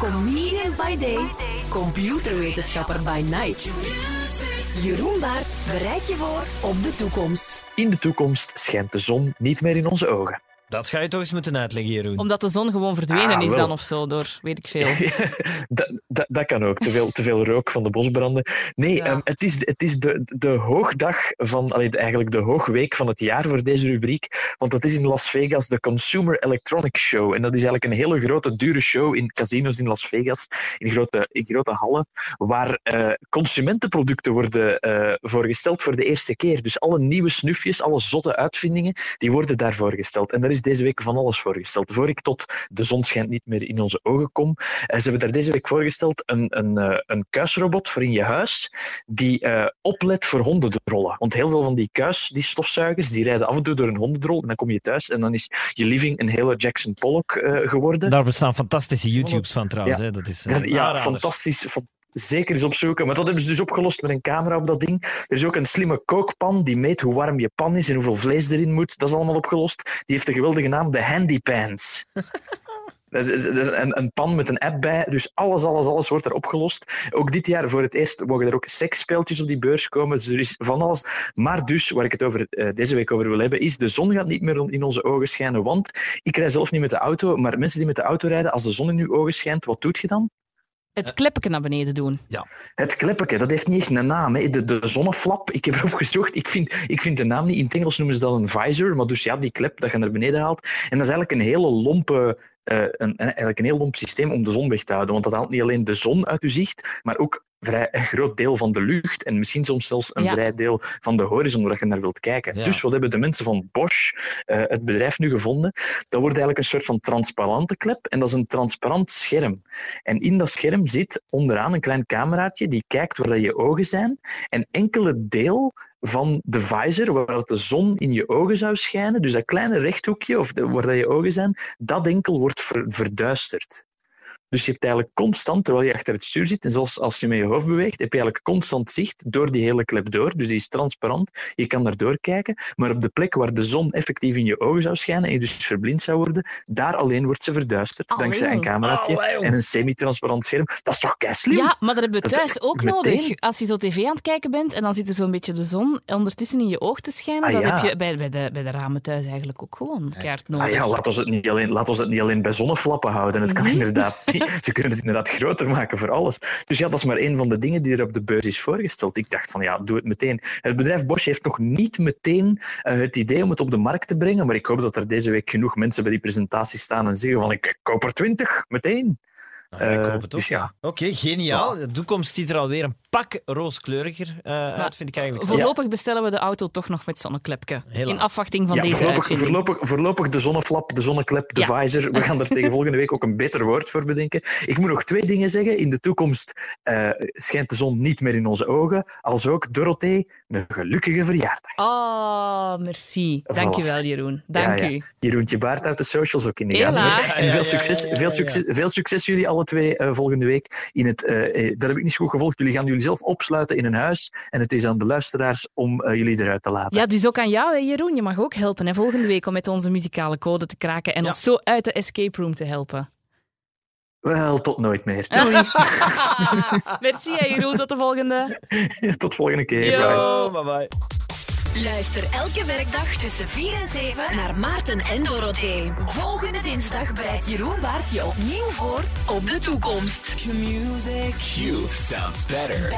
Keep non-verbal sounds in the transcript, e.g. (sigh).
Comedian by day, computerwetenschapper by night. Jeroen Baart bereidt je voor op de toekomst. In de toekomst schijnt de zon niet meer in onze ogen. Dat ga je toch eens moeten uitleggen, Jeroen. Omdat de zon gewoon verdwenen Ah, is dan of zo, door weet ik veel. (laughs) dat, dat, dat kan ook. Te veel, te veel rook van de bosbranden. Nee, Ja. ehm, het is, het is de, de hoogdag van, allee, eigenlijk de hoogweek van het jaar voor deze rubriek. Want dat is in Las Vegas de Consumer Electronics Show. En dat is eigenlijk een hele grote, dure show in casinos in Las Vegas. In grote, in grote hallen. Waar eh, consumentenproducten worden eh, voorgesteld voor de eerste keer. Dus alle nieuwe snufjes, alle zotte uitvindingen, die worden daar voorgesteld. En daar is deze week van alles voorgesteld. Voor ik tot de zon schijnt niet meer in onze ogen kom, eh, ze hebben daar deze week voorgesteld een, een, eh, een kuisrobot voor in je huis die eh, oplet voor hondendrollen. Want heel veel van die kuis, die stofzuigers, die rijden af en toe door een hondendrol en dan kom je thuis en dan is je living een hele Jackson Pollock geworden. Daar bestaan fantastische YouTubes van trouwens. Ja. Hè. Dat is, Dat- ja, fantastisch. Zeker eens opzoeken. Maar dat hebben ze dus opgelost met een camera op dat ding. Er is ook een slimme kookpan die meet hoe warm je pan is en hoeveel vlees erin moet. Dat is allemaal opgelost. Die heeft de geweldige naam de Handy Pans. (laughs) Dat is, dat is een, een pan met een app bij. Dus alles, alles, alles wordt er opgelost. Ook dit jaar voor het eerst mogen er ook seksspeeltjes op die beurs komen. Dus er is van alles. Maar dus, waar ik het over, eh, deze week over wil hebben, is de zon gaat niet meer in onze ogen schijnen. Want ik rij zelf niet met de auto, maar mensen die met de auto rijden, als de zon in uw ogen schijnt, wat doet je dan? Het kleppetje naar beneden doen. Het kleppetje, dat heeft niet echt een naam. Hè. De, de zonneflap, ik heb erop gezocht. Ik vind, ik vind de naam niet. In het Engels noemen ze dat een visor. Maar dus ja, die klep dat je naar beneden haalt. En dat is eigenlijk een hele lompe... eh, een, een- eigenlijk een heel lomp systeem om de zon weg te houden. Want dat haalt niet alleen de zon uit uw zicht, maar ook vrij een groot deel van de lucht en misschien soms zelfs een Ja. vrij deel van de horizon waar je naar wilt kijken. Ja. Dus wat hebben de mensen van Bosch, eh, het bedrijf, nu gevonden? Dat wordt eigenlijk een soort van transparante klep en dat is een transparant scherm. En in dat scherm zit onderaan een klein cameraatje die kijkt waar dat je ogen zijn. En enkele deel van de visor, waar de zon in je ogen zou schijnen, dus dat kleine rechthoekje of de, waar dat je ogen zijn, dat enkel wordt ver- verduisterd. Dus je hebt eigenlijk constant, terwijl je achter het stuur zit, en zelfs als je met je hoofd beweegt, heb je eigenlijk constant zicht door die hele klep door. Dus die is transparant, je kan daardoor kijken. Maar op de plek waar de zon effectief in je ogen zou schijnen en je dus verblind zou worden, daar alleen wordt ze verduisterd. Dankzij een cameraatje en een semi-transparant scherm. Dat is toch keislim? Ja, maar dat hebben we Dat- thuis ook meteen. nodig. Als je zo tv aan het kijken bent en dan zit er zo'n beetje de zon ondertussen in je oog te schijnen, Ah, dan ja. heb je bij, bij, de, bij de ramen thuis eigenlijk ook gewoon nodig. Ah ja, laat ons, het niet alleen, laat ons het niet alleen bij zonneflappen houden. Het kan inderdaad, (laughs) ze kunnen het inderdaad groter maken voor alles. Dus ja, dat is maar een van de dingen die er op de beurs is voorgesteld. Ik dacht van ja, doe het meteen. Het bedrijf Bosch heeft nog niet meteen eh, het idee om het op de markt te brengen, maar ik hoop dat er deze week genoeg mensen bij die presentatie staan en zeggen van ik koop er twintig, meteen. Nou ja, ik Eh, hoop het ook. dus ja. Oké, geniaal. De toekomst ziet er alweer een pak rooskleuriger eh, uit, vind ik eigenlijk. Voorlopig bestellen we de auto toch nog met zonneklepje. Helaas. In afwachting van Ja, deze voorlopig, uitvinding. voorlopig, voorlopig de zonneflap, de zonneklep, de Ja. visor. We gaan er (laughs) tegen volgende week ook een beter woord voor bedenken. Ik moet nog twee dingen zeggen. In de toekomst eh, schijnt de zon niet meer in onze ogen. Als ook, Dorothee, een gelukkige verjaardag. Oh, merci. Dankjewel, Jeroen. Dank Ja, ja. u. Jeroentje Baart uit de socials ook in de gaten. Ja, En veel succes, veel succes, veel succes jullie alle twee eh, volgende week. In het, dat heb ik niet zo goed gevolgd. Jullie gaan jullie zelf opsluiten in een huis. En het is aan de luisteraars om eh, jullie eruit te laten. Ja, dus ook aan jou, hè, Jeroen. Je mag ook helpen hè, volgende week om met onze muzikale code te kraken en Ja. ons zo uit de escape room te helpen. Wel, tot nooit meer. (laughs) Doei. (laughs) Merci, hè, Jeroen. Tot de volgende. tot volgende keer. Bye. Yo, bye bye. Luister elke werkdag tussen 4 en 7 naar Maarten en Dorothee. Volgende dinsdag bereidt Jeroen Baart je opnieuw voor op de toekomst. Q sounds better.